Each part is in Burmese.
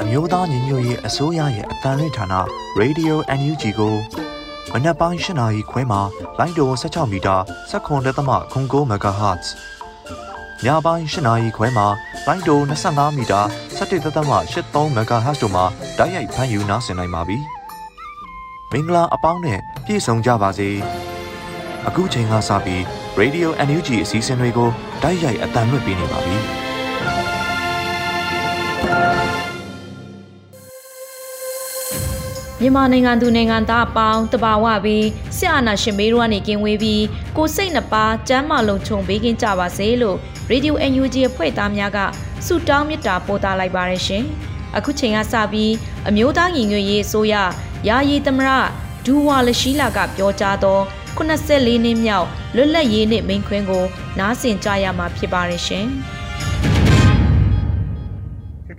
အမျိုးသားညီညွတ်ရေးအစိုးရရဲ့အတန်လွင့်ဌာန Radio NUG ကိုမနက်ပိုင်း၈နာရီခွဲမှာလိုင်းတို16မီတာ7.3 MHz ညပိုင်း၈နာရီခွဲမှာလိုင်းတို25မီတာ17.83 MHz တို့မှာဓာတ်ရိုက်ဖမ်းယူနားဆင်နိုင်ပါပြီမင်္ဂလာအပေါင်းနဲ့ပြည့်စုံကြပါစေအခုချိန်ကစပြီး Radio NUG အစည်းအဝေးကိုဓာတ်ရိုက်အတန်လွှင့်ပေးနေပါပြီ မြန်မာနိုင်ငံသူနိုင်ငံသားအပေါင်းတဘာဝပြီးစစ်အာဏာရှင်မေးတို့ကနေကင်းဝေးပြီးကိုစိတ်နှပါကျမ်းမာလုံးခြုံပေးကင်းကြပါစေလို့ Radio NUG အဖွဲ့သားများကဆုတောင်းမေတ္တာပို့သလိုက်ပါရရှင်။အခုချိန်ကစပြီးအမျိုးသားညီညွတ်ရေးအစိုးရယာယီသမရဒူဝါလရှိလာကပြောကြားသော84နှစ်မြောက်လွတ်လပ်ရေးနေ့မိန့်ခွန်းကို နားဆင်ကြရမှာဖြစ်ပါရရှင်။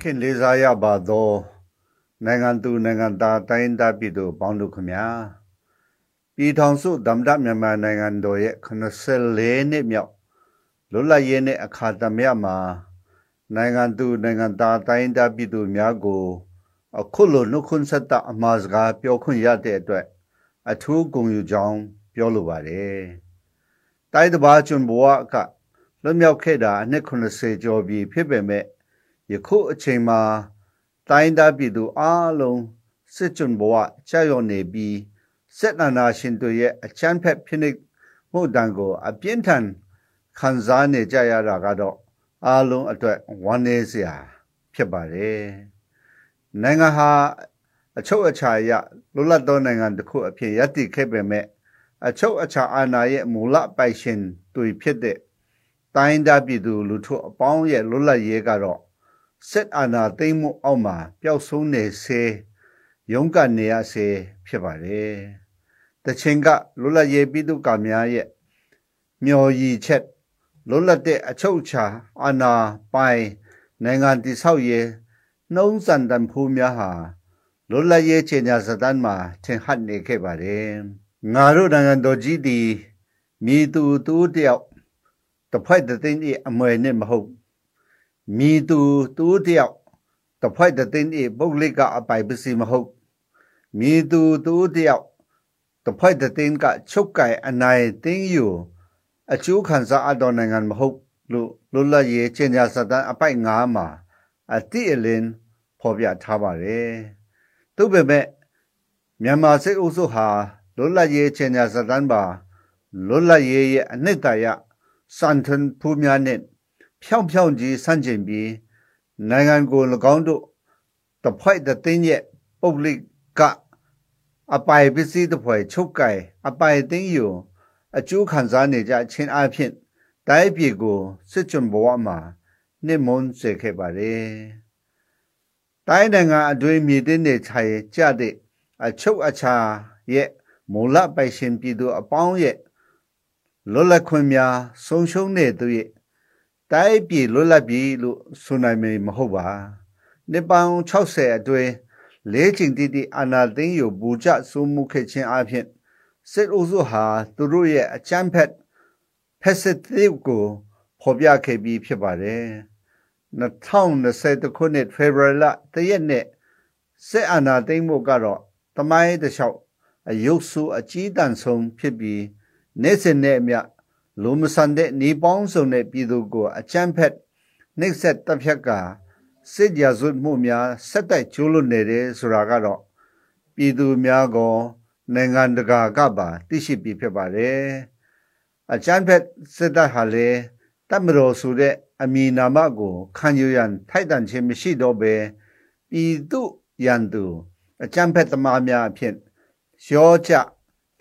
ခင်လေးစားရပါသော နိုင်ငံသူနိုင်ငံသားတိုင်းသားပြည်သူပေါင်းတို့ခင်ဗျာပြည်ထောင်စုဓမ္မဒမြန်မာနိုင်ငံတော်ရဲ့84နှစ်မြောက်လွတ်လပ်ရေးနဲ့အခါသမယမှာနိုင်ငံသူနိုင်ငံသားတိုင်းသားပြည်သူများကိုအခုလိုနှုတ်ခွန်းဆက်တာအမှားစကားပြောခွင့်ရတဲ့အတွက်အထူးဂုဏ်ယူကြောင်းပြောလိုပါတယ်တိုင်းတဘာကျွန်းဘဝကလွတ်မြောက်ခဲ့တာအနှစ်80ကျော်ပြီဖြစ်ပေမဲ့ယခုအချိန်မှာ တိုင်းသားပြည်သူအားလုံးစစ်ကြုံဘဝကြာရောက်နေပြီးစစ်နာနာရှင်တို့ရဲ့အချမ်းဖက်ဖိနှိပ်မှုတန်ကို အပြင်းထန်ခံစားနေကြရတာကတော့အားလုံးအတွက်ဝမ်းနည်းစရာဖြစ်ပါတယ်နိုင်ငံဟာအချုပ်အခြာရလွတ်လပ်သောနိုင်ငံတစ်ခုအဖြစ်ရည်တည်ခဲ့ပေမဲ့အချုပ်အခြာအာဏာရဲ့မူလပိုင်ရှင်တွေဖြစ်တဲ့တိုင်းသားပြည်သူလူထုအပေါင်းရဲ့လွတ်လပ်ရေးကတော့ စစ်အာဏာသိမ်းမှုအောက်မှာပျောက်ဆုံးနေစေရုန်းကန်နေရစေဖြစ်ပါတယ်။တချိန်ကလွတ်လပ်ရေးပြည်သူ့ကများရဲ့မျော်ရည်ချက်လွတ်လပ်တဲ့အချုပ်အခြာအာဏာပိုင်နိုင်ငံတည်ဆောက်ရေးနှုံးစံတန်ဖိုးများဟာလွတ်လပ်ရေးချေညာစတန်းမှာထင်ဟပ်နေခဲ့ပါတယ်။ငါတို့နိုင်ငံတော်ကြီးသည်မိသူတူတယောက်တစ်ဖက်တစ်သိန်းအမွေနဲ့မဟုတ် မိသူတူတယောက်တဖိုက်တဲ့င်းဤပုတ်လေးကအပိုင်ပစီမဟုတ်မိသူတူတယောက်တဖိုက်တဲ့င်းကချုပ်ကဲအနိုင်တင်းယူအချိုးခံစားအပ်တော်နိုင်ငံမဟုတ်လို့လွတ်လပ်ရေးချင်းကြစတန်အပိုက်ငါးမှာအတိအလင်းဖော်ပြထားပါတယ်သူ့ပေမဲ့မြန်မာစစ်အုပ်စုဟာလွတ်လပ်ရေးချင်းကြစတန်ပါလွတ်လပ်ရေးရဲ့အနှစ်သာရစံထန်ဖူးများနဲ့ ဖြောင်းဖြောင်းကြီးဆန့်ကျင်ပြီးနိုင်ငံကို၎င်းတို့တဖိုက်တဲ့တင်းရဲ့ပုတ်လိကအပိုင်ပစ္စည်းတစ်ဖွဲချုပ်ကင်အပိုင်တင်းယူအကျိုးခံစားနေကြခြင်းအဖြစ်တိုင်းပြည်ကိုစစ်ကြုံဘဝမှာနှိမွန်းစေခဲ့ပါတယ်။တိုင်းနိုင်ငံအတွင်းမြေတင်းနေချာကြတဲ့အချုပ်အခြာရဲ့မူလပိုင်ရှင်ပြည်သူအပေါင်းရဲ့လွတ်လပ်ခွင့်များဆုံးရှုံးနေသူရဲ့ တိုင်းပြည်လွတ်လပ်ပြီလို့ဆိုနိုင်မယ်မဟုတ်ပါနှစ်ပေါင်း60အတွင်းလေးချိန်တိတိအာနာသိန်းယူဘူကြစိုးမှုခဲ့ခြင်းအပြင်စစ်အုပ်စုဟာသူတို့ရဲ့အချမ်းဖက်ဖက်စစ်တစ်ကိုဖော်ပြခဲ့ပြီးဖြစ်ပါတယ်2020ခုနှစ်ဖေဖော်ဝါရီလတရက်နေ့စစ်အာဏာသိမ်းမှုကတော့တမိုင်းတစ်လျှောက်အယုတ်ဆူအကြီးတန်းဆုံးဖြစ်ပြီးနေ့စဉ်နဲ့အမျှ လူမဆန်တဲ့နေပေါင်းစုံတဲ့ပြည်သူကိုအချမ်းဖက်နှိပ်စက်တပ်ဖြတ်ကစစ်ကြစွမှုများဆက်တိုက်ကျိုးလွတ်နေတယ်ဆိုတာကတော့ပြည်သူများကောနိုင်ငံတကာကပါသိရှိပြီးဖြစ်ပါတယ်အချမ်းဖက်စစ်တပ်ဟာလေတပ်မတော်ဆိုတဲ့အမည်နာမကိုခံယူရန်ထိုက်တန်ခြင်းမရှိတော့ဘဲပြည်သူရန်သူအချမ်းဖက်သမားများအဖြစ်ရောချ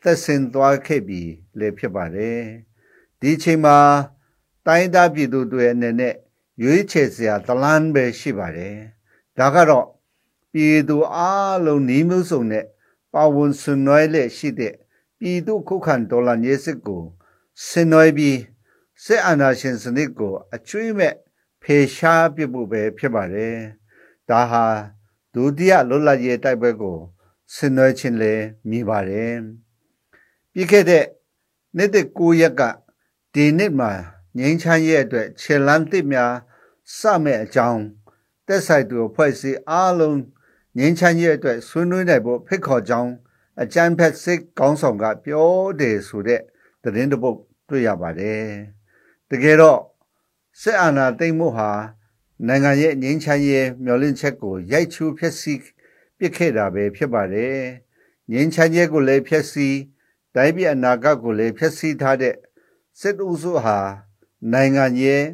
သက်ဆင်သွားခဲ့ပြီလေဖြစ်ပါတယ် ဒီချိန်မှာတိုင်းသားပြည်သူတွေအနေနဲ့ရွေးချယ်စရာတလန်းပဲရှိပါတယ်ဒါကတော့ပြည်သူအလုံးနှီးမျိုးစုံနဲ့ပါဝင်ဆွနွယ်လက်ရှိတဲ့ပြည်သူခုခံဒေါ်လာညစစ်ကိုဆင်နွယ်ပြီးစစ်အာဏာရှင်စနစ်ကိုအကျွေးမဲ့ဖေရှားပြဖို့ပဲဖြစ်ပါတယ်ဒါဟာဒုတိယလွတ်လပ်ရေးတိုက်ပွဲကိုဆင်နွယ်ခြင်းလဲမြည်ပါတယ်ပြီးခဲ့တဲ့နေ့တဲ့9ရက်က ဒီနေ့မှာငိမ့်ချမ်းရဲ့အတွက်ခြေလန်းတစ်များစမဲ့အကြောင်းတက်ဆိုင်သူအဖွဲ့အစည်းအားလုံးငိမ့်ချမ်းရဲ့အတွက်ဆွေးနွေးနိုင်ဖို့ဖိတ်ခေါ်ကြောင်းအကြံဖက်စစ်ကောင်းဆောင်ကပြောတယ်ဆိုတဲ့သတင်းတစ်ပုဒ်တွေ့ရပါတယ်တကယ်တော့စစ်အာဏာသိမ်းမှုဟာနိုင်ငံရဲ့ငြိမ်းချမ်းရေးမျှော်လင့်ချက်ကိုရိုက်ချူးဖျက်ဆီးပစ်ခဲ့တာပဲဖြစ်ပါတယ်ငြိမ်းချမ်းရေးကိုလည်းဖျက်ဆီးတိုင်းပြည်အနာဂတ်ကိုလည်းဖျက်ဆီးထားတဲ့ စစ်အုပ်စုဟာနိုင်ငံရေး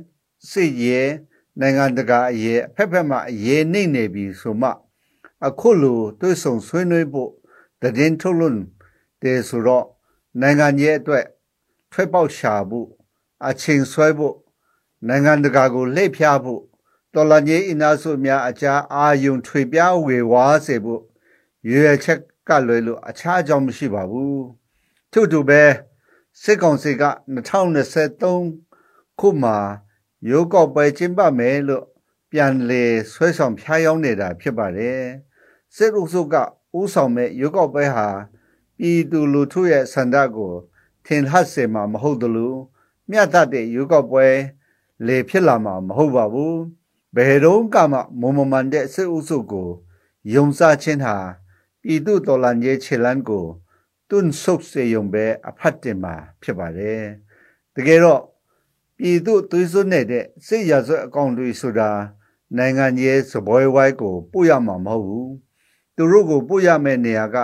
စစ်ရေးနိုင်ငံတကာအရေးအဖက်ဖက်မှအရေးနှိမ့်နေပြီဆိုမှ အခုလိုတွေးဆုံဆွေးနွေးဖို့တည်င်းထုတ်လွန်းတယ်ဆိုတော့နိုင်ငံရေးအတွက်ထွက်ပေါက်ရှာဖို့အချိန်ဆွဲဖို့နိုင်ငံတကာကိုလှည့်ဖျားဖို့တော်လန်ကြီးအင်အားစုများအကြားအာယုံထွေပြားဝေဝါးစေဖို့ရွေချက်ကလွယ်လို့အခြားကြောင့်မရှိပါဘူးထို့တူပဲ စစ်ကောင်စီက2023ခုမှာရုပ်ောက်ပွဲကျင်းပမယ်လို့ပြန်လေဆွဲဆောင်ဖျားယောင်းနေတာဖြစ်ပါတယ်စစ်အုပ်စုကဥဆောင်မဲ့ရုပ်ောက်ပွဲဟာပြည်သူလူထုရဲ့ဆန္ဒကိုထင်ဟပ်စေမှာမဟုတ်သလိုမြတ်တဲ့ရုပ်ောက်ပွဲလေဖြစ်လာမှာမဟုတ်ပါဘူးဘယ်တော့မှမုံမမှန်တဲ့စစ်အုပ်စုကိုယုံစားခြင်းဟာပြည်သူတော်လှန်ရေးခြေလမ်းကို တွန်းဆုပ်စေုံပဲအဖတ်တင်မှာဖြစ်ပါတယ်တကယ်တော့ပြည်သူသွေးစွန်းနေတဲ့စစ်ရာဇဝတ်အကောင့်တွေဆိုတာနိုင်ငံရေးစပွဲဝိုင်းကိုပို့ရမှာမဟုတ်ဘူးသူတို့ကိုပို့ရမယ့်နေရာက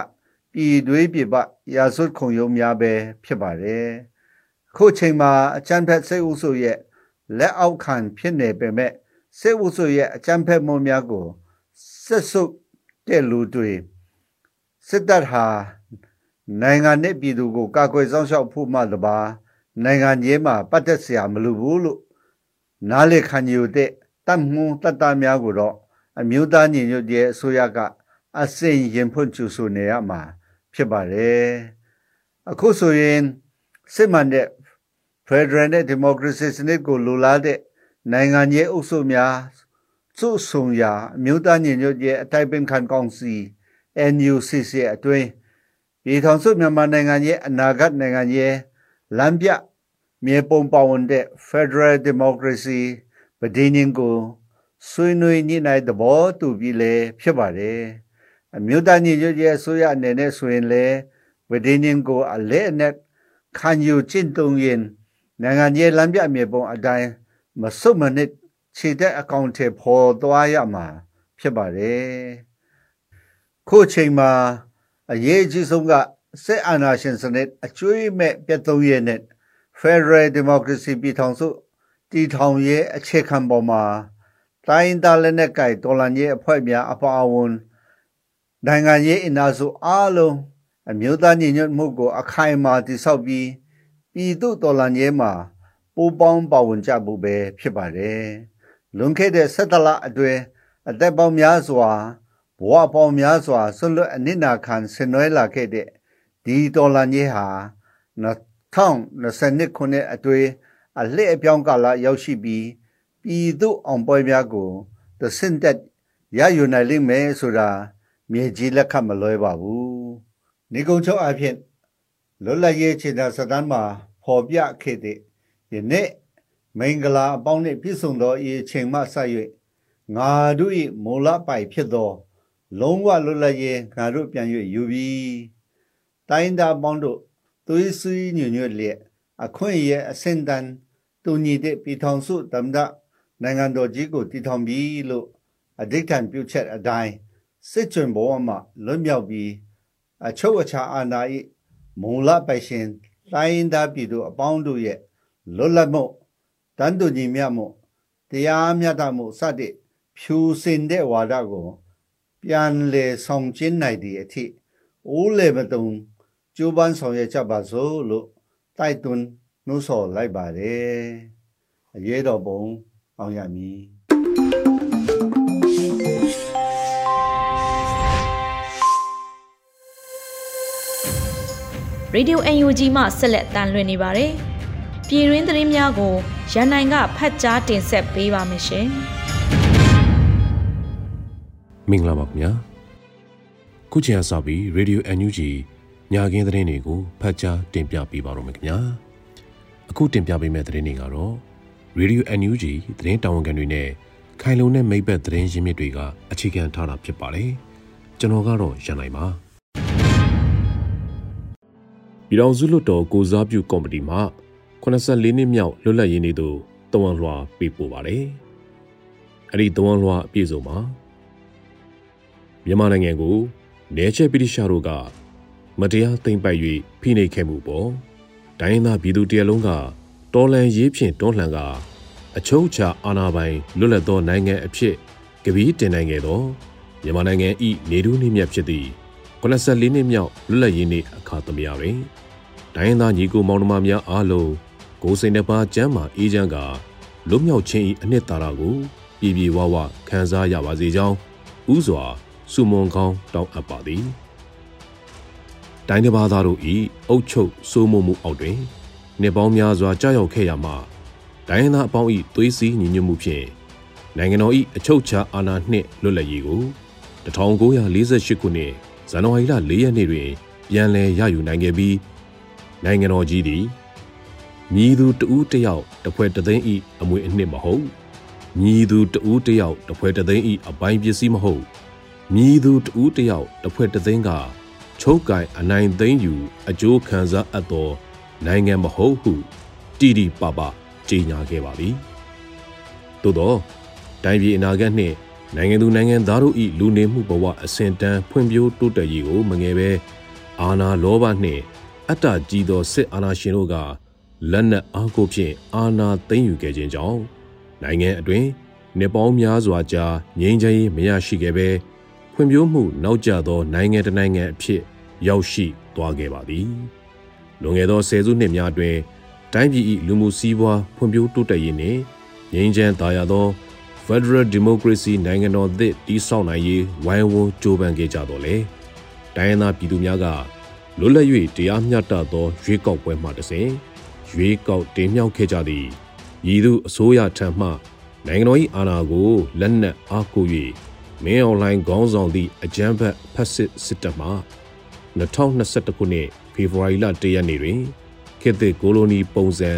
ပြည်သွေးပြပရာဇဝတ်ခုံရုံးများပဲဖြစ်ပါတယ်ခုချိန်မှာအချမ်းဖက်စိတ်ဥဆုရဲ့လက်အောက်ခံဖြစ်နေပေမဲ့စိတ်ဥဆုရဲ့အချမ်းဖက်မှုများကိုဆက်စုပ်တဲ့လူတွေစစ်တပ်ဟာ နိုင်ငံနဲ့ပြည်သူကိုကာကွယ်စောင့်ရှောက်ဖို့မှတပါနိုင်ငံရေးမှာပတ်သက်စရာမလိုဘူးလို့နားလေခံယူတဲ့တတ်မှုတတ်တာများကိုတော့အမျိုးသားညီညွတ်ရေးအစိုးရကအစင်ရင်ဖွင့်ကျူဆိုနေရမှာဖြစ်ပါတယ်အခုဆိုရင်စစ်မှန်တဲ့ Federal နဲ့ Democracy စနစ်ကိုလိုလားတဲ့နိုင်ငံရေးအုပ်စုများစုဆုံရာအမျိုးသားညီညွတ်ရေးအတိုင်းပင်ခံကောင်စီ NUCC အတွင်း ပြည်ထောင်စုမြန်မာနိုင်ငံရဲ့အနာဂတ်နိုင်ငံရဲ့လမ်းပြမြေပုံပါဝင်တဲ့ Federal Democracy ပဒင်းရင်ကိုဆွေးနွေးညှိနှိုင်းသဘောတူပြီးလဲဖြစ်ပါတယ်အမျိုးသားညီညွတ်ရေးအစိုးရအနေနဲ့ဆိုရင်လဲပဒင်းရင်ကိုအလဲအနက်ခံယူကျင့်သုံးရင်နိုင်ငံရေးလမ်းပြမြေပုံအတိုင်းမစွတ်မနစ်ခြေတဲ့အကောင့်ထဲပေါ်သွားရမှာဖြစ်ပါတယ်ခုချိန်မှာ အရေးအကြီးဆုံးကစစ်အာဏာရှင်စနစ်အကျွေးမဲ့ပြတ်သုံးရဲနဲ့ Federal Democracy ပြည်ထောင်စုတည်ထောင်ရေးအခြေခံပေါ်မှာတိုင်းသားလက်နက်ကိုင်တော်လှန်ရေးအဖွဲ့များအပါအဝင်နိုင်ငံရေးအင်အားစုအားလုံးအမျိုးသားညီညွတ်မှုကို အခိုင်အမာတည်ဆောက်ပြီးပြည်သူတော်လှန်ရေးမှာပူးပေါင်းပါဝင်ကြဖို့ပဲဖြစ်ပါတယ်။လွန်ခဲ့တဲ့၁၇လအတွင်းအသက်ပေါင်းများစွာ ဘဝပေါင်းများစွာဆွလွတ်အနစ်နာခံဆင်နွှဲလာခဲ့တဲ့ဒီတော်လှန်ရေးဟာ2022ခုနှစ်အတွင်းအလှည့်အပြောင်းကာလရောက်ရှိပြီးပြည်သူအောင်ပွဲများကိုသစင်တက်ရယူနိုင်လိမ့်မယ်ဆိုတာမြေကြီးလက်ခတ်မလွဲပါဘူး။နေကုံချုပ်အဖြစ်လွတ်လပ်ရေးခြေသာစတမ်းမှာဖော်ပြခဲ့တဲ့ယနေ့မင်္ဂလာအပေါင်းနှင့်ပြည့်စုံသောဤအချိန်မှဆက်၍ငါတို့၏မူလပိုင်ဖြစ်သော လုံးဝလွတ်လပ်ရေးငါတို့ပြန်၍ယူပြီးတိုင်းသားပေါင်းတို့သွေးစည်းညွညွတ်လျက်အခွင့်အရေးအဆင့်တန်းတူညီတဲ့ပြည်ထောင်စုသမ္မတနိုင်ငံတော်ကြီးကိုတည်ထောင်ပြီးလို့အဓိဋ္ဌာန်ပြုချက်အတိုင်းစစ်ကြွဘဝမှာလွတ်မြောက်ပြီးအချုပ်အခြာအာဏာ၏မူလပိုင်ရှင်တိုင်းသားပြည်သူအပေါင်းတို့ရဲ့လွတ်လပ်မှုတန်တူညီမျှမှုတရားမျှတမှုစတဲ့ဖြူစင်တဲ့ဝါဒကို ပြန်လေဆောင်ကျင်းနိုင်သည့်အထိအိုးလေမတုံကျိုးပန်းဆောင်ရွက်ကြပါစို့လို့တိုက်တွန်းနှိုးဆော်လိုက်ပါတယ်အရေးတော်ပုံအောင်ရမည်ရေဒီယို UNG မှဆက်လက်တန်လွှင့်နေပါတယ်။ပြည်တွင်းသတင်းများကိုရန်နိုင်ကဖတ်ကြားတင်ဆက်ပေးပါမယ်ရှင်။ မင်္ဂလာပါခင်ဗျာ။ခုချိန်ကစပြီး Radio UNG ညခင်းသတင်းတွေကိုဖတ်ကြားတင်ပြပေးပါရမယ်ခင်ဗျာ။အခုတင်ပြပေးမယ့်သတင်းတွေကတော့ Radio UNG သတင်းတာဝန်ခံတွေနဲ့ခိုင်လုံတဲ့မိဘသတင်းရင်းမြစ်တွေကအခြေခံထားတာဖြစ်ပါတယ်။ကျွန်တော်ကတော့ရန်နိုင်ပါ။ပြည်တော်စုလွတ်တော်ကိုစားပြုကော်မတီမှ84နှစ်မြောက်လွတ်လပ်ရေးနေ့သို့တဝန်လွှာပေးပို့ပါတယ်။အဲ့ဒီတဝန်လွှာအပြည့်စုံမှာ မြန်မာနိုင်ငံကိုနေချက်ပိတိရှာတို့ကမတရားသိမ်းပိုက်၍ဖိနှိပ်ခဲ့မှုပေါ်ဒိုင်းသားပြည်သူတရလုံးကတော်လန်ရေးဖြင့်တွန်းလှန်ကအချုပ်ချာအာဏာပိုင်လွတ်လပ်သောနိုင်ငံအဖြစ်ကပီးတင်နိုင်ခဲ့သောမြန်မာနိုင်ငံ၏နေထူးနှိမ့်မြတ်ဖြစ်သည့်84နှစ်မြောက်လွတ်လပ်ရေးနေ့အခါသမယတွင်ဒိုင်းသားညီကိုမောင်နှမများအားလုံးကိုစိန်တစ်ပါးကျမ်းမာအေးချမ်းကလွတ်မြောက်ခြင်း၏အနှစ်သာရကိုပြည်ပြည်ဝဝခံစားရပါစေကြောင်းဥစွာ စုမွန်ကောင်းတောင်းအပ်ပါသည်တိုင်းတစ်ပါးသားတို့၏အုတ်ချုပ်စိုးမိုးမှုအောက်တွင်နှစ်ပေါင်းများစွာကြာရောက်ခဲ့ရမှဒိုင်းသားအပေါင်း၏သွေးစည်းညီညွတ်မှုဖြင့်နိုင်ငံတော်၏အချုပ်အခြာအာဏာနှင့်လွတ်လပ်ရေးကို1948ခုနှစ်ဇန်နဝါရီလ4ရက်နေ့တွင်ပြန်လည်ရယူနိုင်ခဲ့ပြီးနိုင်ငံတော်ကြီးသည်မြည်သူတဦးတယောက်တဖွဲတသိန်းဤအမွေအနှစ်မဟုတ်မြည်သူတဦးတယောက်တဖွဲတသိန်းဤအပိုင်းပစ္စည်းမဟုတ် မြည်သူတဦးတယောက်တဖွဲတသိန်းကချုပ်ကင်အနိုင်သိမ်းယူအကျိုးခံစားအပ်သောနိုင်ငံမဟုတ်ဟုတီတီပပကြေညာခဲ့ပါသည်သို့သောတိုင်းပြည်အနာဂတ်နှင့်နိုင်ငံသူနိုင်ငံသားတို့၏လူနေမှုဘဝအဆင့်တန်းဖွံ့ဖြိုးတိုးတက်ရေးကိုမငယ်ပဲအာနာလောဘနှင့်အတ္တကြီးသောစစ်အာဏာရှင်တို့ကလက်နက်အားကိုဖြင့်အာဏာသိမ်းယူခဲ့ခြင်းကြောင့်နိုင်ငံအတွင်းနေပေါင်းများစွာကြာငြိမ်းချမ်းရေးမရရှိခဲ့ပဲ ဖွံ့ဖြိုးမှုနောက်ကျသောနိုင်ငံတနိုင်ငံအဖြစ်ရောက်ရှိသွားခဲ့ပါသည်လွန်ခဲ့သောဆယ်စုနှစ်များအတွင်းတိုင်းပြည်၏လူမှုစီးပွားဖွံ့ဖြိုးတိုးတက်ရေးနှင့်ငြိမ်းချမ်းသာယာသော Federal Democracy နိုင်ငံတော်သစ်တည်ဆောက်နိုင်ရေးဝိုင်းဝန်းကြိုးပမ်းခဲ့ကြတော့လေတိုင်းရင်းသားပြည်သူများကလွတ်လပ်၍တရားမျှတသောရွေးကောက်ပွဲမှတစဉ်ရွေးကောက်တင်မြှောက်ခဲ့ကြသည်ရည်သူအစိုးရထံမှနိုင်ငံတော်၏အာဏာကိုလက်နက်အားကို၍ မင်းအွန်လိုင်းခေါင်းဆောင်သည့်အကြမ်းဖက်ဖက်စစ်စစ်တပ်မှ2021ခုနှစ်ဖေဖော်ဝါရီလ1ရက်နေ့တွင်ခေတ်သစ်ကိုလိုနီပုံစံ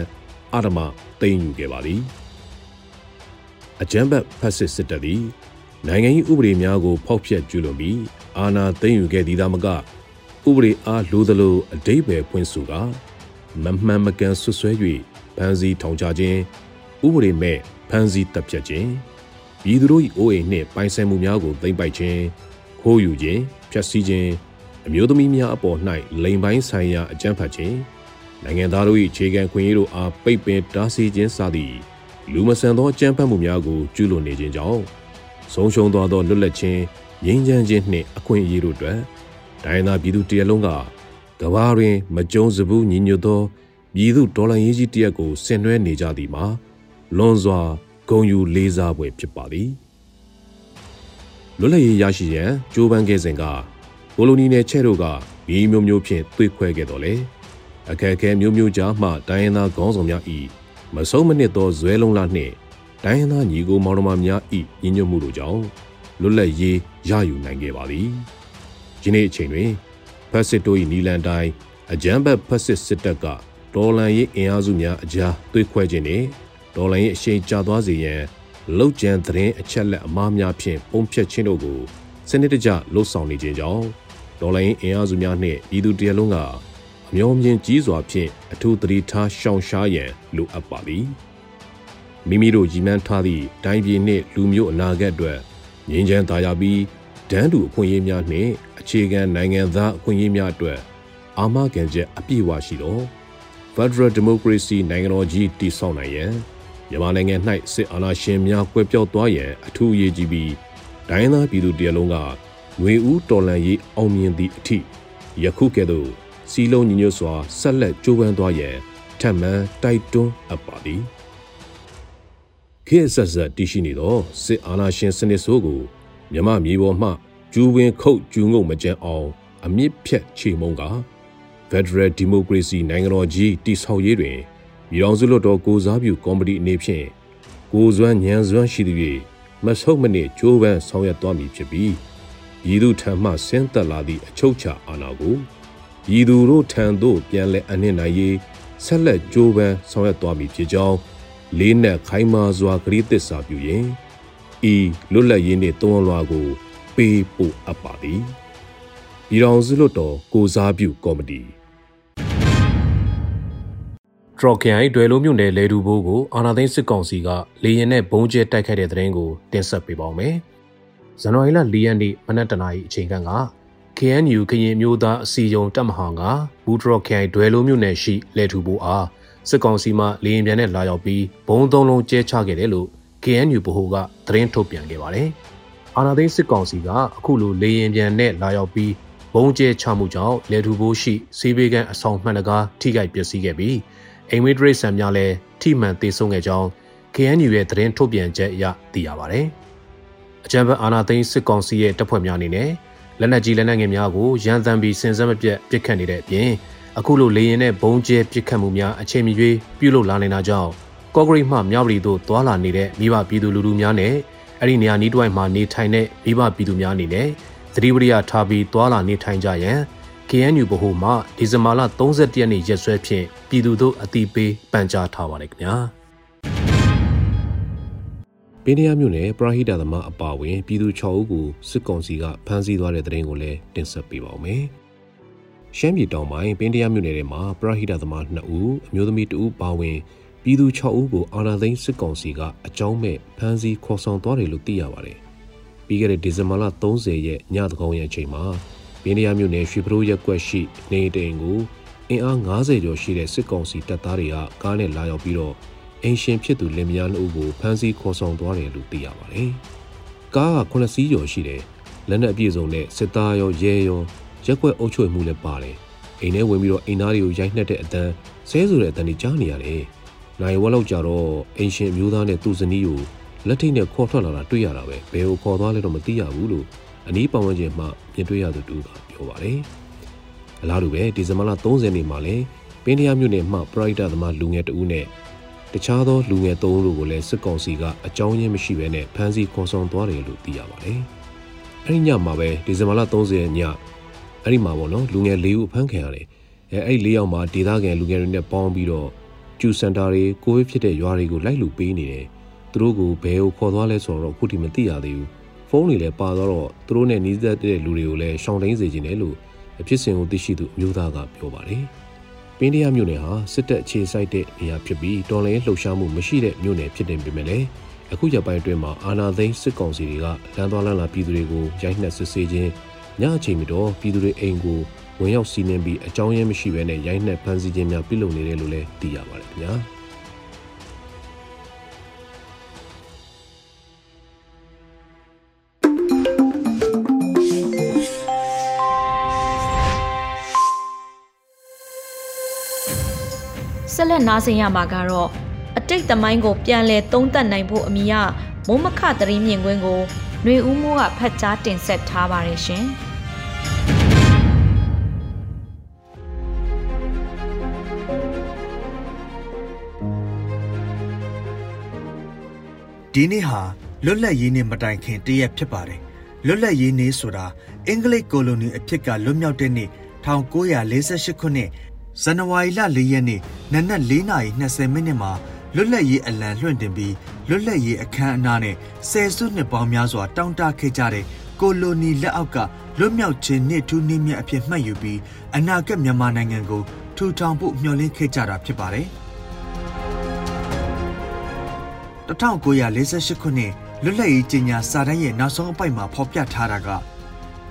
အာဓမသိမ်းယူခဲ့ပါသည်အကြမ်းဖက်ဖက်စစ်စစ်တပ်သည်နိုင်ငံ၏ဥပဒေများကို ဖောက်ဖျက်ကျူးလွန်ပြီးအာဏာသိမ်းယူခဲ့သည်သာမကဥပဒေအားလိုသလိုအတိတ်ပဲဖွင့်ဆိုကမမှန်မကန်ဆွဆွဲ၍ဖမ်းဆီးထောင်ချခြင်းဥပဒေမဲ့ဖမ်းဆီးတပ်ဖြတ်ခြင်း ပြည်သူတို့၏အိုးအိမ်နှင့်ပိုင်ဆိုင်မှုများကိုသိမ်းပိုက်ခြင်းခိုးယူခြင်းဖျက်ဆီးခြင်းအမျိုးသမီးများအပေါ်၌လိမ်ပိုင်းဆိုင်ရာအကြမ်းဖက်ခြင်းနိုင်ငံသားတို့၏ခြေခံခွင့်ရေးတို့အားပိတ်ပင်တားဆီးခြင်းစသည့်လူမဆန်သောအကြမ်းဖက်မှုများကိုကျူးလွန်နေခြင်းကြောင့်ဆုံးရှုံးသွားသောလွတ်လပ်ခြင်းငြိမ်းချမ်းခြင်းနှင့်အခွင့်အရေးတို့အတွက်ဒိုင်းသားပြည်သူတရလုံးကကဘာတွင် မကြုံစဘူးညီညွတ်သောပြည်သူဒေါ်လာရေးကြီးတရက်ကိုဆင်နွှဲနေကြသည်မှာလွန်စွာ ဂုံယူလေးစားပွဲဖြစ်ပါသည်လွတ်လပ်ရေးရရှိရန်ကြိုးပမ်းခဲ့စဉ်ကကိုလိုနီနယ်ချဲ့တို့ကမိမျိုးမျိုးဖြင့်သွေးခွဲခဲ့တော်လေအခက်အခဲမျိုးမျိုးကြားမှတိုင်းရင်းသားခေါင်းဆောင်များ၏မဆုံးမနစ်သောဇွဲလုံးလာနှင့်တိုင်းရင်းသားညီကိုမောင်နှမများ၏ညီညွတ်မှုတို့ကြောင့်လွတ်လပ်ရေးရယူနိုင်ခဲ့ပါသည်ယနေ့အချိန်တွင်ဖက်စစ်တို့၏နီလန်တိုင်းအကြမ်းဖက်ဖက်စစ်စစ်တပ်ကဒေါ်လန်ရေးအင်အားစုများအကြားသွေးခွဲခြင်းနှင့် ဒေါ်လန်ရေးအရှိန်ကျသွားစေရန်လောက်ကျန်သတင်းအချက်လက်အမှားများဖြင့်ပုံဖြတ်ခြင်းတို့ကိုစနစ်တကျလှုပ်ဆောင်နေခြင်းကြောင့်ဒေါ်လာရင်းအင်အားစုများနှင့်ပြည်သူတရလုံးကအမျောမြင်ကြီးစွာဖြင့်အထူးသတိထားရှောင်ရှားရန်လိုအပ်ပါသည်မိမိတို့ရည်မှန်းထားသည့်တိုင်းပြည်နှင့်လူမျိုးအနာဂတ်အတွက်ငြိမ်းချမ်းသာယာပြီးဒန်းတူအခွင့်အရေးများနှင့်အခြေခံနိုင်ငံသားအခွင့်အရေးများအတွက်အာမခံချက်အပြည့်အဝရှိသော Federal Democracy နိုင်ငံတော်ကြီးတည်ဆောက်နိုင်ရန် မြန်မာနိုင်ငံ၌စစ်အာဏာရှင်များကွဲပြောက်သွားရန်အထူးအရေးကြီးပြီးဒိုင်းသားပြည်သူတရလုံးကငွေဦးတော်လန်ရေးအောင်မြင်သည့်အထိယခုကဲ့သို့စီလုံးညီညွတ်စွာဆက်လက်ကြိုးပမ်းသွားရန်ထပ်မံတိုက်တွန်းအပ်ပါသည်ခေတ်ဆက်ဆက်တည်ရှိနေသောစစ်အာဏာရှင်စနစ်ဆိုးကိုမြမမြေပေါ်မှကျူးဝင်းခုတ်ကျူးငုံမကြမ်းအောင်အမြင့်ဖြတ်ချေမုံက Federal Democracy နိုင်ငံတော်ကြီးတည်ဆောက်ရေးတွင် ပြည်ထောင်စုလွှတ်တော်ကိုစားပြုကော်မတီအနေဖြင့်ကိုစွမ်းညံစွမ်းရှိသဖြင့်မဆုတ်မနစ်ကြိုးပမ်းဆောင်ရွက်သွားမည်ဖြစ်ပြီးရည်သူထံမှဆင်းသက်လာသည့်အချုပ်ချာအာဏာကိုရည်သူတို့ထံသို့ပြန်လည်အနှင့်နိုင်ရေးဆက်လက်ကြိုးပမ်းဆောင်ရွက်သွားမည်ဖြစ်ကြောင်းလေးနက်ခိုင်မာစွာဂရုသစ္စာပြုရင်ဤလွတ်လပ်ရေးနှင့်တွန်းလွှာကို ပေးပို့အပ်ပါသည်ပြည်တော်စုလွတ်တော်ကိုစားပြုကော်မတီ ထရခိုင်ဒွယ်လိုမြို့နယ်လေတူဘိုးကိုအာနာသိန်းစစ်ကောင်စီကလေရင်နဲ့ဘုံကျဲတိုက်ခိုက်တဲ့တဲ့ရင်ကိုတင်ဆက်ပေးပါောင်းမယ်။ဇန်နဝါရီလ၄ရက်နေ့မနက်တနာရီအချိန်က KNU ကရင်မျိုးသားအစည်းအရုံးတပ်မဟာကဘူထရခိုင်ဒွယ်လိုမြို့နယ်ရှိလေတူဘိုးအားစစ်ကောင်စီမှလေရင်ပြန်နဲ့လာရောက်ပြီးဘုံသုံးလုံးကျဲချခဲ့တယ်လို့ KNU ဗဟိုကသတင်းထုတ်ပြန်ခဲ့ပါတယ်။အာနာသိန်းစစ်ကောင်စီကအခုလိုလေရင်ပြန်နဲ့လာရောက်ပြီးဘုံကျဲချမှုကြောင့်လေထူဘိုးရှိစီးဘေးကန်အဆောင်မှန်တကားထိခိုက်ပျက်စီးခဲ့ပြီး အိမ်မွေးဒရိတ်ဆန်များလည်းထိမှန်သေးဆုံးခဲ့ကြောင်း KNU ရဲ့သတင်းထုတ်ပြန်ချက်အရသိရပါတယ်။အကြံဖက်အာနာသိန်းစစ်ကောင်စီရဲ့တပ်ဖွဲ့များအနေနဲ့လက်နက်ကြီးလက်နက်ငယ်များကိုရန်တမ်းပြီးစင်စက်မပြတ်ပစ်ခတ်နေတဲ့အပြင်အခုလိုလေရင်နဲ့ဘုံကျဲပစ်ခတ်မှုများအချိန်မီ၍ပြုလုပ်လာနေတာကြောင့်ကော့ဂရိတ်မှမြောက်ပြည်သို့သွာလာနေတဲ့မိဘပြည်သူလူထုများနဲ့အဲ့ဒီနေရာနီးတွိုင်းမှာနေထိုင်တဲ့မိဘပြည်သူများအနေနဲ့သတိဝရိယထားပြီးသွာလာနေထိုင်ကြရန် KNU ဗဟိုမှဒီဇင်ဘာလ31ရက်နေ့ရက်စွဲဖြင့်ပြည်သူတို့အတိပေးပန်ကြားထားပါတယ်ခင်ဗျာပင်းရမြို့နယ်ပရဟိတသမားအပါဝင်ပြည်သူ6ဦးကိုစစ်ကောင်စီကဖမ်းဆီးသွားတဲ့တဲ့ရင်ကိုလည်းတင်ဆက်ပေးပါောင်းမယ်ရှမ်းပြည်တောင်ပိုင်းပင်းတရမြို့နယ်ထဲမှာပရဟိတသမား2ဦးအမျိုးသမီး2ဦးပါဝင်ပြည်သူ6ဦးကိုအာဏာသိမ်းစစ်ကောင်စီကအကြောင်းမဲ့ဖမ်းဆီးခေါ်ဆောင်သွားတယ်လို့သိရပါတယ်။ပြီးခဲ့တဲ့ဒီဇင်ဘာလ30ရက်ညသကောင်ရဲ့အချိန်မှာ ပင်းတရမြို့နယ်ရွှေပရိုးရက်ကွက်ရှိနေတိန်ကိုအင်အား90ကျော်ရှိတဲ့စစ်ကောင်စီတပ်သားတွေကကားနဲ့လာရောက်ပြီးတော့အင်ရှင်ဖြစ်သူလင်မယားနှုတ်ကိုဖမ်းဆီးခေါ်ဆောင်သွားတယ်လို့သိရပါတယ်။ကားက9စီးကျော်ရှိတယ်။လက်နက်အပြည့်စုံနဲ့စစ်သားရောရဲရောရက်ွက်အုပ်ချုပ်မှုလည်းပါတယ်။အိမ်ထဲဝင်ပြီးတော့အိမ်သားတွေကိုရိုက်နှက်တဲ့အတန်းဆဲဆိုတဲ့အတန်းတွေကြားနေရတယ်။နိုင်ဝက်လောက်ကြတော့အင်ရှင်မျိုးသားနဲ့သူ့ဇနီးကိုလက်ထိတ်နဲ့ခေါ်ထွက်လာတာတွေ့ရတာပဲ။ဘယ်ကိုခေါ်သွားလဲတော့မသိရဘူးလို့အနီးပတ်ဝန်းကျင်မှမြင်တွေ့ရသူတူက ပြောပါတယ်။အလားတူပဲဒီဇင်ဘာလ30နေ့မှာလည်းပင်းတရားမြို့နယ်မှပရိုက်တာသမားလူငယ်တဦးနဲ့တခြားသောလူငယ်၃ဦးတို့ကိုလည်းစစ်ကောင်စီကအကြောင်းရင်းမရှိဘဲနဲ့ဖမ်းဆီးခေါ်ဆောင်သွားတယ်လို့သိရပါတယ်။အဲဒီညမှာပဲဒီဇင်ဘာလ30ရက်ညအဲ့ဒီမှာပေါ့နော်လူငယ်၄ဦးဖမ်းခံရတယ်အဲအဲ့ဒီ၄ယောက်မှာဒေသခံလူငယ်တွေနဲ့ပေါင်းပြီးတော့ကျူစင်တာတွေကိုဗစ်ဖြစ်တဲ့ရွာတွေကိုလိုက်လူပေးနေတယ်သူတို့ကိုဘယ်ကိုခေါ်သွားလဲဆိုတော့အခုထိမသိရသေးဘူး ဖုန်းတွေလည်းပါသွားတော့သူတို့နဲ့နှီးသက်တဲ့လူတွေကိုလည်းရှောင်တိုင်းစေခြင်းတယ်လို့အဖြစ်စဉ်ကိုသိရှိသူအမျိုးသားကပြောပါတယ်ပင်းတရားမြို့နယ်ဟာစစ်တပ်အခြေစိုက်တဲ့နေရာဖြစ်ပြီးတော်လိုင်းလှုပ်ရှားမှုမရှိတဲ့မြို့နယ်ဖြစ်တယ်ပေမဲ့လည်းအခုရပိုင်းအတွင်းမှာအာနာသိန်းစစ်ကောင်စီတွေကလမ်းသွားလမ်းလာပြည်သူတွေကိုရိုက်နှက်စစ်ဆေးခြင်းညအချိန်မတော်ပြည်သူတွေအိမ်ကိုဝင်ရောက်စီးနင်းပြီးအကြောင်းရင်းမရှိဘဲနဲ့ရိုက်နှက်ဖမ်းဆီးခြင်းများပြုလုပ်နေတယ်လို့လည်းသိရပါတယ်ခင်ဗျာ ဆက်လက်နားဆင်ရမှာကတော့အတိတ်သမိုင်းကိုပြန်လည်သုံးသပ်နိုင်ဖို့အမိယမုံမခသတိမြင့်ကွင်းကိုຫນွေဦးမိုးကဖတ်ကြားတင်ဆက်ထားပါတယ်ရှင်။ဒီနေ့ဟာလွတ်လပ်ရေးနေ့မတိုင်ခင်တရက်ဖြစ်ပါတယ်လွတ်လပ်ရေးနေ့ဆိုတာအင်္ဂလိပ်ကိုလိုနီအဖြစ်ကလွတ်မြောက်တဲ့နေ့1948ခုနှစ် ဇန်နဝါရီလ4ရက်နေ့နနက်4:20မိနစ်မှာလွတ်လပ်ရေးအလံလွှင့်တင်ပြီးလွတ်လပ်ရေးအခမ်းအနားနဲ့ဆယ်စုနှစ်ပေါင်းများစွာတောင်းတခဲ့ကြတဲ့ကိုလိုနီလက်အောက်ကလွတ်မြောက်ခြင်းနှစ်ထူးနေ့မြတ်အဖြစ်မှတ်ယူပြီးအနာဂတ်မြန်မာနိုင်ငံကိုထူထောင်ဖို့မျှော်လင့်ခဲ့ကြတာဖြစ်ပါတယ်။1948ခုနှစ်လွတ်လပ်ရေးကြေညာစာတမ်းရဲ့နောက်ဆုံးအပိုက်မှာဖော်ပြထားတာက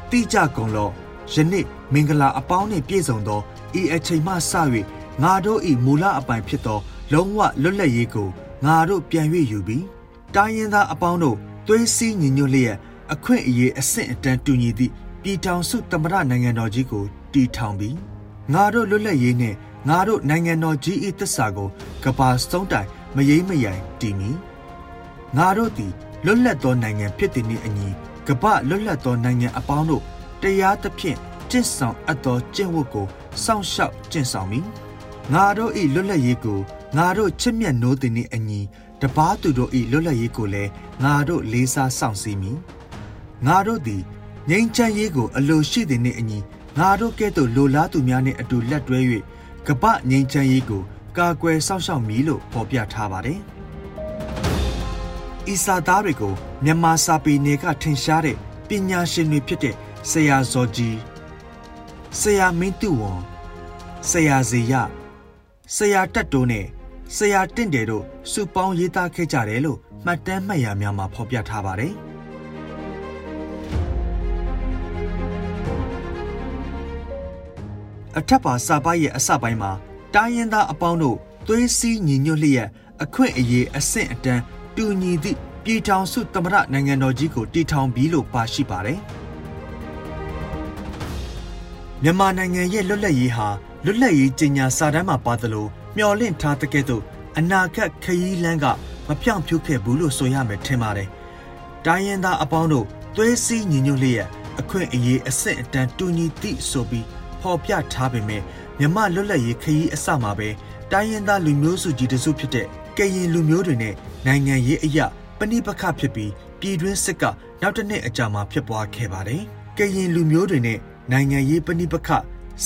တိကျကုန်လောယနေ့မင်္ဂလာအပေါင်းနှင့်ပြည့်စုံသော ဤအချိန်မှစ၍ငါတို့ဤမူလအပိုင်ဖြစ်သော လုံးဝလွတ်လပ်ရေးကိုငါတို့ပြန်၍ယူပြီးတိုင်းရင်းသားအပေါင်းတို့သွေးစည်းညီညွတ်လျက်အခွင့်အရေးအဆင့်အတန်းတူညီသည့်ပြည်ထောင်စုသမ္မတနိုင်ငံတော်ကြီးကိုတည်ထောင်ပြီးငါတို့လွတ်လပ်ရေးနှင့်ငါတို့နိုင်ငံတော်ကြီး၏သစ္စာကိုကဘာစုံတိုင်မယိမ့်မယိုင်တည်မီငါတို့သည်လွတ်လပ်သောနိုင်ငံဖြစ်သည်နှင့်အညီကပလွတ်လပ်သောနိုင်ငံအပေါင်းတို့တရားသဖြင့် ကျင့်ဆောင်အပ်သောကျင့်ဝတ်ကိုစောင့်ရှောက်ကျင့်ဆောင်မည်ငါတို့ဤလွတ်လပ်ရေးကိုငါတို့ချစ်မြတ်နိုးသည်နှင့်အညီတပားသူတို့ဤလွတ်လပ်ရေးကိုလည်းငါတို့လေးစားစောင့်စည်းမည်ငါတို့သည်ငြိမ်းချမ်းရေးကိုအလိုရှိသည်နှင့်အညီငါတို့ကဲ့သို့လိုလားသူများနှင့်အတူလက်တွဲ၍ကပငြိမ်းချမ်းရေးကိုကာကွယ်စောင့်ရှောက်မည်လို့ဖော်ပြထားပါတယ်။ဤစာသားတွေကိုမြန်မာစာပေနယ်ကထင်ရှားတဲ့ပညာရှင်တွေဖြစ်တဲ့ဆရာဇော်ကြီး ဆရာမင်းတုဝံဆရာဇေယဆရာတက်တိုးနဲ့ဆရာတင့်တယ်တို့စုပေါင်းရေးသားခဲ့ကြတယ်လို့မှတ်တမ်းမှတ်ရာများမှာဖော်ပြထားပါတယ်။အထက်ပါစာပိုက်ရဲ့အစပိုင်းမှာတိုင်းရင်းသားအပေါင်းတို့သွေးစည်းညီညွတ်လျက်အခွင့်အရေးအဆင့်အတန်းတူညီသည့်ပြည်ထောင်စုသမ္မတနိုင်ငံတော်ကြီးကိုတည်ထောင်ပြီးလို့ပါရှိပါတယ်။ မြန်မာနိုင်ငံရဲ့လွတ်လပ်ရေးဟာလွတ်လပ်ရေးကြီးညာစာတမ်းမှာပါသလိုမျှော်လင့်ထားတဲ့ကဲ့သို့အနာဂတ်ခရီးလမ်းကမပြောင်းဖြုတ်ခဲ့ဘူးလို့ဆိုရမယ်ထင်ပါတယ်။တိုင်းရင်းသားအပေါင်းတို့သွေးစည်းညီညွတ်လျက်အခွင့်အရေးအဆင့်အတန်းတူညီသည့်ဆိုပြီးဖော်ပြထားပေမဲ့မြမလွတ်လပ်ရေးခရီးအစမှာပဲတိုင်းရင်းသားလူမျိုးစုကြီးတစုဖြစ်တဲ့ကရင်လူမျိုးတွေနဲ့နိုင်ငံရေးအရာပဏိပခဖြစ်ပြီးပြည်တွင်းစစ်ကနောက်တစ်နှစ်အကြာမှာဖြစ်ပွားခဲ့ပါတယ်။ကရင်လူမျိုးတွေနဲ့ နိုင်ငံရေးပဏိပခ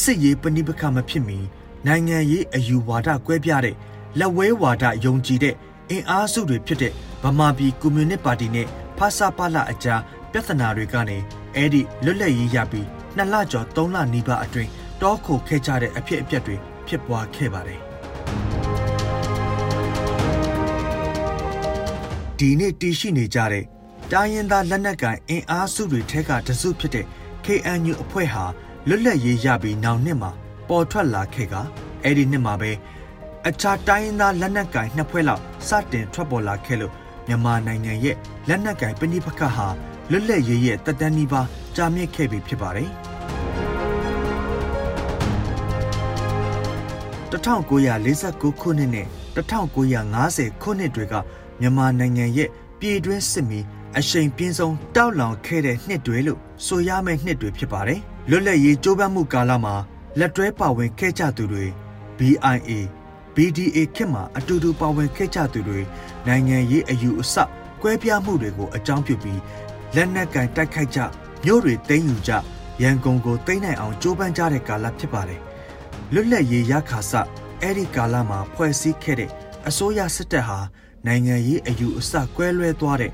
စစ်ရေးပဏိပခမဖြစ်မီနိုင်ငံရေးအယူဝါဒကွဲပြားတဲ့လက်ဝဲဝါဒယုံကြည်တဲ့အင်အားစုတွေဖြစ်တဲ့ဗမာပြည်ကွန်မြူနစ်ပါတီနဲ့ဖာစာပါလာအကြားပြဿနာတွေကနေအဲ့ဒီလွတ်လပ်ရေးရပြီးနှစ်လကျော်သုံးလနီးပါးအတွင်းတောခိုခဲ့ကြတဲ့အဖြစ်အပျက်တွေဖြစ်ပွားခဲ့ပါတယ်ဒီနေ့တည်ရှိနေကြတဲ့တိုင်းရင်းသားလက်နက်ကိုင်အင်အားစုတွေထဲကတစုဖြစ်တဲ့ KNU အဖွဲ့ဟာလွတ်လပ်ရေးရပြီးနောက်နှစ်မှာပေါ်ထွက်လာခဲ့ကအဲ့ဒီနှစ်မှာပဲအခြားတိုင်းရင်းသားလက်နက်ကိုင်နှစ်ဖွဲ့လောက်စတင်ထွက်ပေါ်လာခဲ့လို့မြန်မာနိုင်ငံရဲ့လက်နက်ကိုင်ပဏိပခဟာလွတ်လပ်ရေးရဲ့တက်တန်းနီးပါးကြာမြင့်ခဲ့ပြီဖြစ်ပါတယ်။1949ခုနှစ်နဲ့1950ခုနှစ်တွေကမြန်မာနိုင်ငံရဲ့ပြည်တွင်းစစ်မီ အရှိန်ပြင်းဆုံးတောက်လောင်ခဲ့တဲ့နှစ်တွေလို့ဆိုရမယ့်နှစ်တွေဖြစ်ပါတယ်။လွတ်လပ်ရေးကြိုးပမ်းမှုကာလမှာလက်တွဲပါဝင်ခဲ့ကြသူတွေ BIA BDA ခေတ်မှာအတူတူပါဝင်ခဲ့ကြသူတွေနိုင်ငံရေးအယူအဆကွဲပြားမှုတွေကိုအကြောင်းပြုပြီးလက်နက်ကင်တိုက်ခိုက်ကြမြို့တွေသိမ်းယူကြရန်ကုန်ကိုသိမ်းနိုင်အောင်ကြိုးပမ်းကြတဲ့ကာလဖြစ်ပါတယ်။လွတ်လပ်ရေးရခါစအဲ့ဒီကာလမှာဖွဲ့စည်းခဲ့တဲ့အစိုးရစစ်တပ်ဟာနိုင်ငံရေးအယူအဆကွဲလွဲသွားတဲ့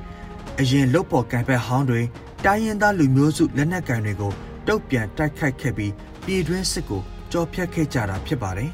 အရင်လုတ်ပေါ်ကံဖက်ဟောင်းတွေတိုင်းရင်းသားလူမျိုးစုလက်နက်ကင်တွေကိုတုတ်ပြန်တိုက်ခိုက်ခဲ့ပြီးပြည်တွင်းစစ်ကိုကြော်ဖြတ်ခဲ့ကြတာဖြစ်ပါတယ်။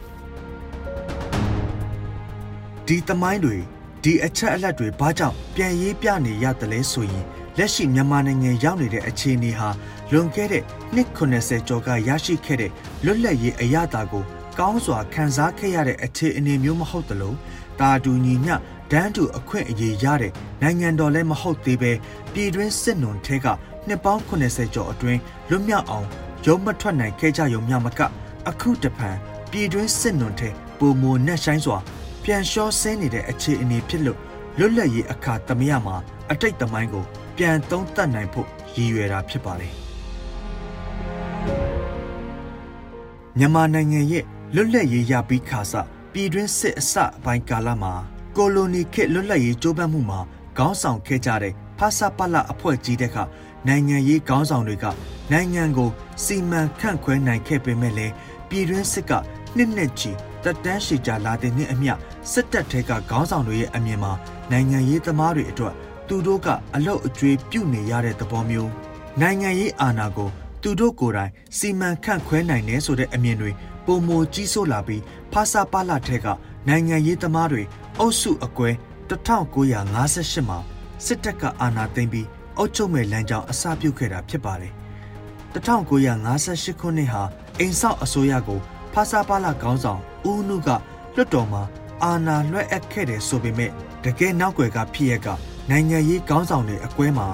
ဒီသမိုင်းတွေဒီအချက်အလက်တွေဘာကြောင့်ပြန်ရေးပြနေရတယ်လဲဆိုရင်လက်ရှိမြန်မာနိုင်ငံရောက်နေတဲ့အခြေအနေဟာလွန်ခဲ့တဲ့နှစ်80ကျော်ကရရှိခဲ့တဲ့လွတ်လပ်ရေးအရသာကိုကောင်းစွာခံစားခဲ့ရတဲ့အခြေအနေမျိုးမဟုတ်သလိုတာတူညီမျှ ဒန်းတူအခွင့်အရေးရတဲ့နိုင်ငံတော်လည်းမဟုတ်သေးပဲပြည်တွင်းစစ်နွန်ထဲကနှစ်ပေါင်း80ကျော်အတွင်းလွတ်မြောက်အောင်ရုံးမထွက်နိုင်ခဲ့ကြရုံမျှမက အခုတဖန်ပြည်တွင်းစစ်နွန်ထဲပုံမနဲ့ဆိုင်စွာ ပြန်လျှောဆင်းနေတဲ့အခြေအနေဖြစ်လို့လွတ်လပ်ရေးအခါသမယမှာအတိတ်သမိုင်းကိုပြန်သုံးသပ်နိုင်ဖို့ရည်ရွယ်တာဖြစ်ပါတယ်မြန်မာနိုင်ငံရဲ့လွတ်လပ်ရေးရပြီးခါစပြည်တွင်းစစ်အစပိုင်းကာလမှာ ကိုလိုနီခေတ်လွတ်လပ်ရေးကြိုးပမ်းမှုမှာခေါင်းဆောင်ခဲ့ကြတဲ့ဖာစာပလအဖွဲ့ကြီးတဲ့ကနိုင်ငံရေးခေါင်းဆောင်တွေကနိုင်ငံကိုစီမံခန့်ခွဲနိုင်ခဲ့ပေမဲ့လည်းပြည်တွင်းစစ်ကနှစ်နှစ်ချီတက်တန်းရှည်ကြလာတဲ့နှစ်အမျှစစ်တပ်ထဲကခေါင်းဆောင်တွေရဲ့အမြင်မှာနိုင်ငံရေးသမားတွေအတွက်သူတို့ကအလုတ်အကျွေးပြုတ်နေရတဲ့သဘောမျိုးနိုင်ငံရေးအာဏာကိုသူတို့ကိုယ်တိုင်စီမံခန့်ခွဲနိုင်တယ်ဆိုတဲ့အမြင်တွေပုံမကြီးစိုးလာပြီးဖာစာပါလာထဲက နိုင်ငံရေးသမားတွေအုပ်စုအကွဲ1958မှာစစ်တပ်ကအာဏာသိမ်းပြီးအုပ်ချုပ်မဲ့လမ်းကြောင်းအစပြုခဲ့တာဖြစ်ပါတယ်1958ခုနှစ်ဟာအိမ်ဆောက်အစိုးရကိုဖာစာပါလာခေါင်းဆောင်ဦးနုကလွတ်တော်မှာအာဏာလွှဲအပ်ခဲ့တယ်ဆိုပေမဲ့တကယ်နောက်ွယ်ကဖြစ်ရကနိုင်ငံရေးခေါင်းဆောင်တွေအကွဲမှာ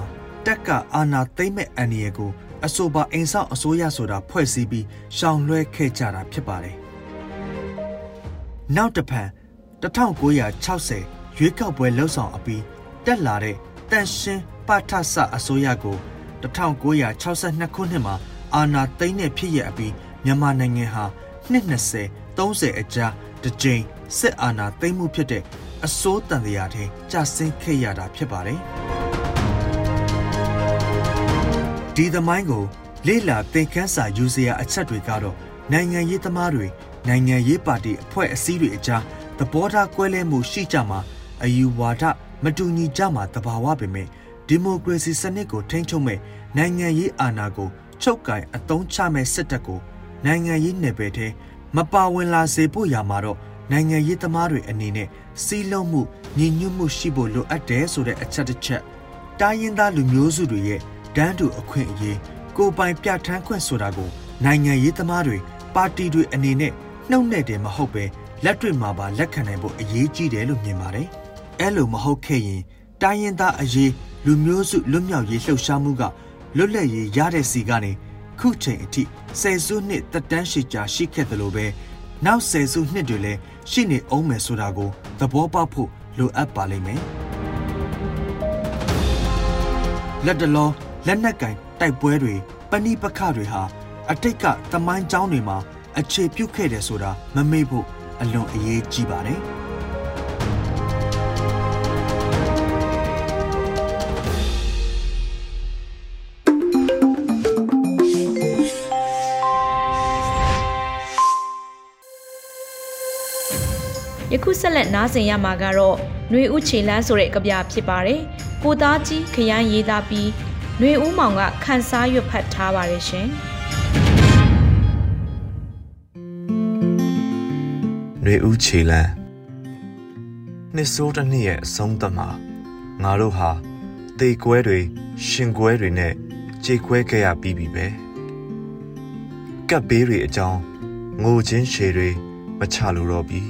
တက်ကအာဏာသိမ်းမဲ့အန်ရီကိုအဆိုပါအိမ်ဆောက်အစိုးရဆိုတာဖွဲ့စည်းပြီးရှောင်လွှဲခဲ့ကြတာဖြစ်ပါတယ်။ နောက်တစ်ဖန်1960ရွေးကောက်ပွဲလှုပ်ဆောင်အပြီးတက်လာတဲ့တန်ရှင်းပါထဆအစိုးရကို1962ခုနှစ်မှာအာဏာသိမ်းတဲ့ဖြစ်ရအပြီးမြန်မာနိုင်ငံဟာနှစ်20 30အကြာတစ်ကြိမ်စစ်အာဏာသိမ်းမှုဖြစ်တဲ့အစိုးတန်တရားထဲကြာဆင်းခဲ့ရတာဖြစ်ပါတယ်ဒီသမိုင်းကိုလေ့လာသင်ခန်းစာယူစရာအချက်တွေကတော့ နိုင်ငံရေးသမားတွေနိုင်ငံရေးပါတီအဖွဲ့အစည်းတွေအကြားသဘောထားကွဲလွဲမှုရှိကြမှာအယူဝါဒမတူညီကြမှာတဘာဝပဲမဲ့ဒီမိုကရေစီစနစ်ကိုထိန်းချုပ်မဲ့နိုင်ငံရေးအာဏာကိုချုပ်ကင်အသုံးချမဲ့စစ်တပ်ကိုနိုင်ငံရေးနယ်ပယ်ထဲမပါဝင်လာစေဖို့ရာမှာတော့နိုင်ငံရေးသမားတွေအနေနဲ့စီးလုံးမှုညီညွတ်မှုရှိဖို့လိုအပ်တယ်ဆိုတဲ့အချက်တစ်ချက်တိုင်းရင်းသားလူမျိုးစုတွေရဲ့ဒန်းတူအခွင့်အရေးကိုပိုင်ပြဋ္ဌာန်းခွင့်ဆိုတာကိုနိုင်ငံရေးသမားတွေ ပါတီတွေအနေနဲ့နှုတ်နဲ့တယ်မဟုတ်ပဲလက်တွေ့မှာပါလက်ခံနိုင်ဖို့အရေးကြီးတယ်လို့မြင်ပါတယ်။အဲလိုမဟုတ်ခဲ့ရင်တိုင်းရင်းသားအရေးလူမျိုးစုလွတ်မြောက်ရေးလှုပ်ရှားမှုကလွတ်လပ်ရေးရတဲ့စီကနေခုချိန်အထိဆယ်စုနှစ်တက်တန်းရှိကြာရှိခဲ့တယ်လို့ပဲနောက်ဆယ်စုနှစ်တွေလည်းရှိနေအောင်မယ်ဆိုတာကိုသဘောပေါက်ဖို့လိုအပ်ပါလိမ့်မယ်။လက်တလောလက်နက်ကင်တိုက်ပွဲတွေပဏိပခတွေဟာ အတိတ်ကသမိုင်းကြောင်းတွေမှာအခြေပြုခဲ့တယ်ဆိုတာမမေ့ဖို့အလွန်အရေးကြီးပါတယ်။ယခုဆက်လက်နားဆင်ရမှာကတော့ຫນွေဦးခြေလန်းဆိုတဲ့ကြပြဖြစ်ပါတယ်။ကိုသားကြီးခရမ်းရေးသားပြီးຫນွေဦးမောင်ကခန်းစားရွတ်ဖတ်ထားပါတယ်ရှင်။ ຫນွေဦးခြေလန်းနှစ်ဆိုးတစ်နှစ်ရဲ့အဆုံးသတ်မှာငါတို့ဟာတေကွဲတွေရှင်ကွဲတွေနဲ့ကြေကွဲခဲ့ရပြီးပြီပဲကပ်ဘေးတွေအကြောင်းငိုချင်းရှည်တွေမချလို့တော့ပြီ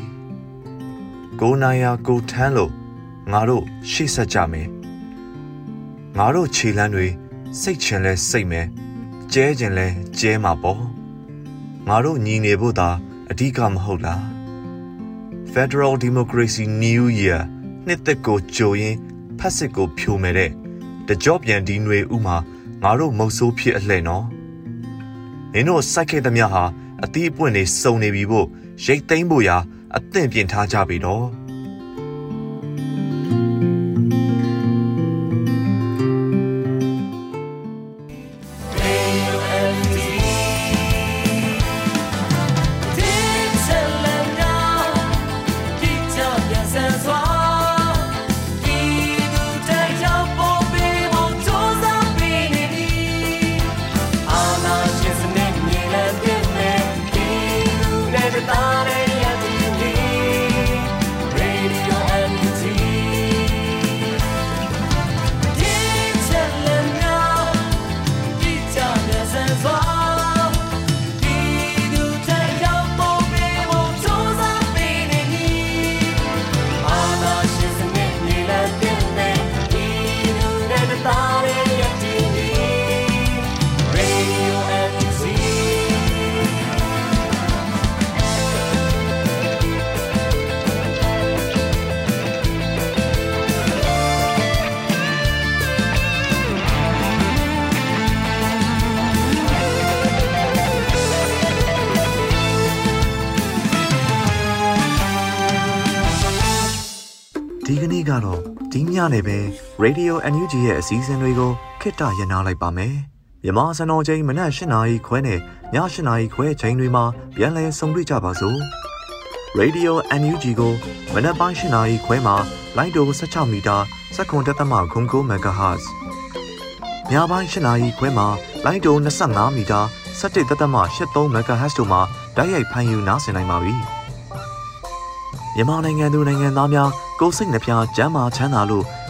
ကိုနိုင်ယာကိုထမ်းလို့ငါတို့ရှေ့ဆက်ကြမယ်ငါတို့ခြေလန်းတွေစိတ်ချင်လဲစိတ်မယ်ကျဲချင်လဲကျဲမှာပေါ့ငါတို့ညီနေဖို့သာအဓိကမဟုတ်လား Federal Democracy New Year နှစ်သက်ကိုကြိုရင်ဖက်စစ်ကိုဖြိုမယ်တဲ့တကြော့ပြန်ဒီຫນွေဥမှာငါတို့မုတ်ဆိုးဖြစ်အလှဲ့နော်မင်းတို့စိုက်ခဲ့သမျှဟာအသီးအပွင့်တွေစုံနေပြီဖို့ရိတ်သိမ်းဖို့ရာအသင့်ပြင်ထားကြပြီတော့ ဒီညနေပဲ Radio NUG ရဲ့အစည်းအဝေးတွေကိုခਿੱတရနာလိုက်ပါမယ်။မြမစံတော်ချိန်မနက်၈နာရီခွဲနဲ့ည၈နာရီခွဲချိန်တွေမှာပြန်လည်ဆုံတွေ့ကြပါစို့။ Radio NUG ကိုမနက်ပိုင်း၈နာရီခွဲမှာလိုင်းတို16မီတာ7.3 MHz ညပိုင်း၈နာရီခွဲမှာလိုင်းတို25မီတာ17.83 MHz တို့မှာတိုက်ရိုက်ဖမ်းယူနားဆင်နိုင်ပါပြီ။မြန်မာနိုင်ငံသူနိုင်ငံသားများကိုယ်စိတ်နှပြကျမ်းမာချမ်းသာလို့